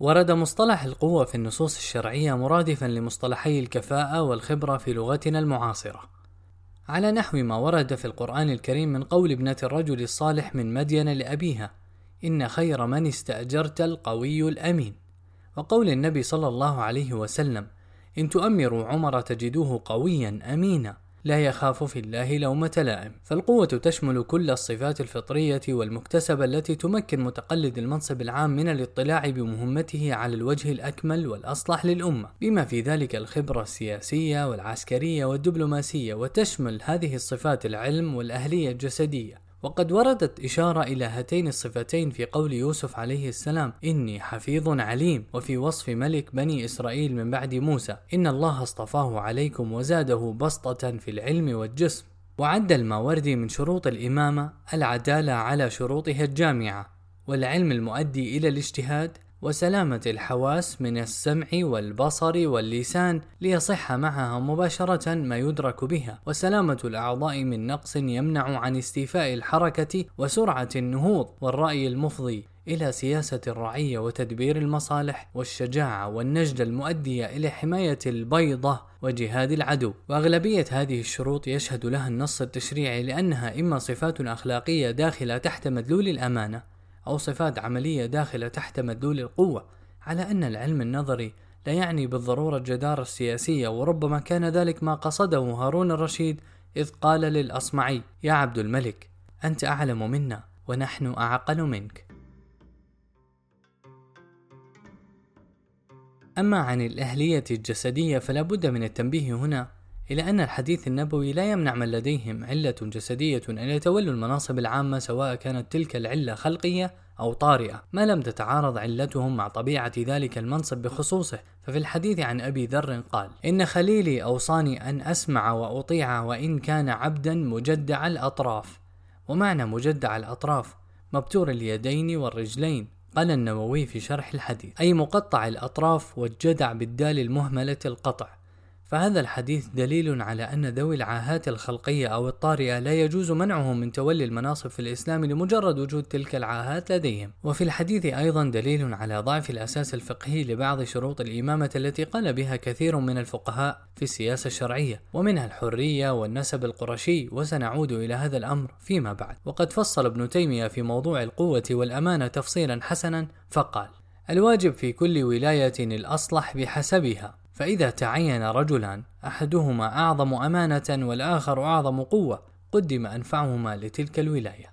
ورد مصطلح القوة في النصوص الشرعية مرادفا لمصطلحي الكفاءة والخبرة في لغتنا المعاصرة. على نحو ما ورد في القرآن الكريم من قول ابنة الرجل الصالح من مدين لأبيها إن خير من استأجرت القوي الأمين. وقول النبي صلى الله عليه وسلم إن تؤمروا عمر تجدوه قويا أمينا. لا يخاف في الله لومة لائم، فالقوة تشمل كل الصفات الفطرية والمكتسبة التي تمكن متقلد المنصب العام من الاطلاع بمهمته على الوجه الأكمل والأصلح للأمة، بما في ذلك الخبرة السياسية والعسكرية والدبلوماسية، وتشمل هذه الصفات العلم والأهلية الجسدية، وقد وردت إشارة إلى هاتين الصفتين في قول يوسف عليه السلام إني حفيظ عليم. وفي وصف ملك بني إسرائيل من بعد موسى إن الله اصطفاه عليكم وزاده بسطة في العلم والجسم. وعد الماوردي من شروط الإمامة العدالة على شروطها الجامعة. والعلم المؤدي إلى الاجتهاد وسلامة الحواس من السمع والبصر واللسان ليصح معها مباشرة ما يدرك بها، وسلامة الأعضاء من نقص يمنع عن استيفاء الحركة وسرعة النهوض والرأي المفضي إلى سياسة الرعية وتدبير المصالح والشجاعة والنجدة المؤدية إلى حماية البيضة وجهاد العدو، وأغلبية هذه الشروط يشهد لها النص التشريعي لأنها إما صفات أخلاقية داخلة تحت مدلول الأمانة أو صفات عملية داخلة تحت مدلول القوة على أن العلم النظري لا يعني بالضرورة الجدارة السياسية وربما كان ذلك ما قصده هارون الرشيد إذ قال للأصمعي يا عبد الملك أنت أعلم منا ونحن أعقل منك. أما عن الأهلية الجسدية فلا بد من التنبيه هنا إلى أن الحديث النبوي لا يمنع من لديهم علة جسدية أن يتولوا المناصب العامة سواء كانت تلك العلة خلقية أو طارئة، ما لم تتعارض علتهم مع طبيعة ذلك المنصب بخصوصه، ففي الحديث عن أبي ذر قال: إن خليلي أوصاني أن أسمع وأطيع وإن كان عبدا مجدع الأطراف، ومعنى مجدع الأطراف مبتور اليدين والرجلين، قال النووي في شرح الحديث، أي مقطع الأطراف والجدع بالدال المهملة القطع، فهذا الحديث دليل على أن ذوي العاهات الخلقية أو الطارئة لا يجوز منعهم من تولي المناصب في الإسلام لمجرد وجود تلك العاهات لديهم. وفي الحديث أيضا دليل على ضعف الأساس الفقهي لبعض شروط الإمامة التي قال بها كثير من الفقهاء في السياسة الشرعية ومنها الحرية والنسب القرشي وسنعود إلى هذا الأمر فيما بعد. وقد فصل ابن تيمية في موضوع القوة والأمانة تفصيلا حسنا فقال الواجب في كل ولاية الأصلح بحسبها. فإذا تعين رجلان أحدهما أعظم أمانة والآخر أعظم قوة قدم أنفعهما لتلك الولاية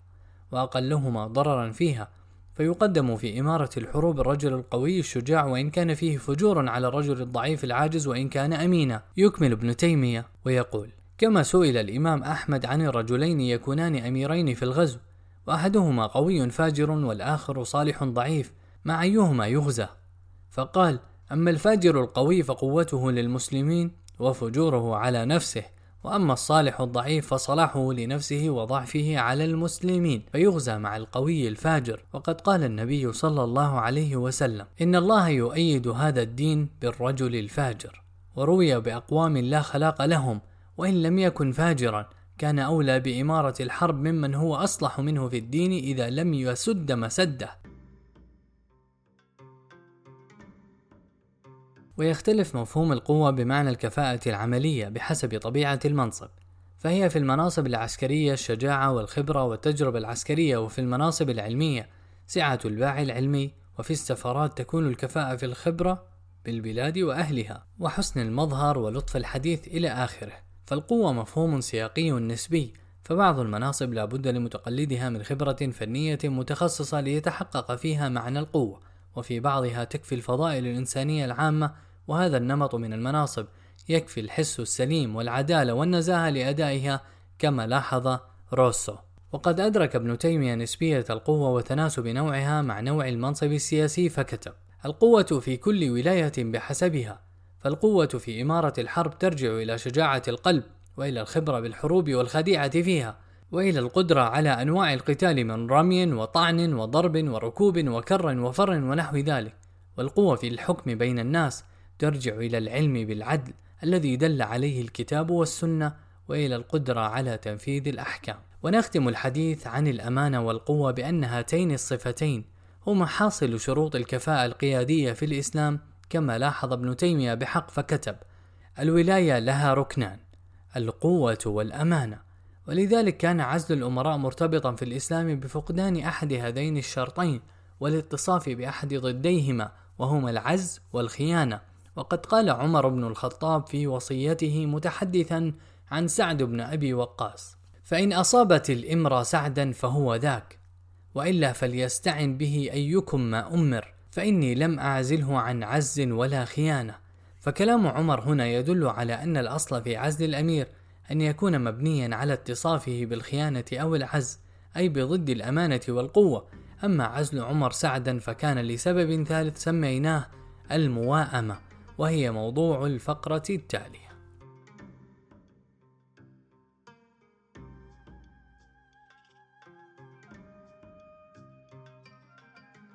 وأقلهما ضررا فيها. فيقدم في إمارة الحروب الرجل القوي الشجاع وإن كان فيه فجور على الرجل الضعيف العاجز وإن كان أمينا يكمل ابن تيمية. ويقول كما سئل الإمام أحمد عن الرجلين يكونان أميرين في الغزو وأحدهما قوي فاجر والآخر صالح ضعيف مع أيهما يغزى؟ فقال أما الفاجر القوي فقوته للمسلمين وفجوره على نفسه وأما الصالح الضعيف فصلاحه لنفسه وضعفه على المسلمين فيغزى مع القوي الفاجر. وقد قال النبي صلى الله عليه وسلم إن الله يؤيد هذا الدين بالرجل الفاجر. وروي بأقوام لا خلاق لهم وإن لم يكن فاجرا كان أولى بإمارة الحرب ممن هو أصلح منه في الدين إذا لم يسد مسده. ويختلف مفهوم القوة بمعنى الكفاءة العملية بحسب طبيعة المنصب، فهي في المناصب العسكرية الشجاعة والخبرة والتجربة العسكرية، وفي المناصب العلمية سعة الباع العلمي، وفي السفارات تكون الكفاءة في الخبرة بالبلاد وأهلها، وحسن المظهر ولطف الحديث إلى آخره، فالقوة مفهوم سياقي نسبي، فبعض المناصب لا بد لمتقلدها من خبرة فنية متخصصة ليتحقق فيها معنى القوة، وفي بعضها تكفي الفضائل الإنسانية العامة وهذا النمط من المناصب يكفي الحس السليم والعدالة والنزاهة لأدائها كما لاحظ روسو. وقد أدرك ابن تيمية نسبية القوة وتناسب نوعها مع نوع المنصب السياسي فكتب القوة في كل ولاية بحسبها فالقوة في إمارة الحرب ترجع إلى شجاعة القلب وإلى الخبرة بالحروب والخديعة فيها وإلى القدرة على أنواع القتال من رمي وطعن وضرب وركوب وكر وفر ونحو ذلك. والقوة في الحكم بين الناس ترجع إلى العلم بالعدل الذي دل عليه الكتاب والسنة وإلى القدرة على تنفيذ الأحكام. ونختم الحديث عن الأمانة والقوة بأن هاتين الصفتين هو محاصل شروط الكفاءة القيادية في الإسلام كما لاحظ ابن تيمية بحق فكتب: الولاية لها ركنان القوة والأمانة، ولذلك كان عزل الأمراء مرتبطا في الإسلام بفقدان أحد هذين الشرطين والإتصاف بأحد ضديهما وهما العز والخيانة، وقد قال عمر بن الخطاب في وصيته متحدثا عن سعد بن أبي وقاص: فإن أصابت الإمر سعدا فهو ذاك، وإلا فليستعن به أيكم ما أمر، فإني لم أعزله عن عز ولا خيانة. فكلام عمر هنا يدل على أن الأصل في عزل الأمير أن يكون مبنيا على اتصافه بالخيانة أو العز، أي بضد الأمانة والقوة. أما عزل عمر سعدا فكان لسبب ثالث سميناه المواءمة، وهي موضوع الفقرة التالية.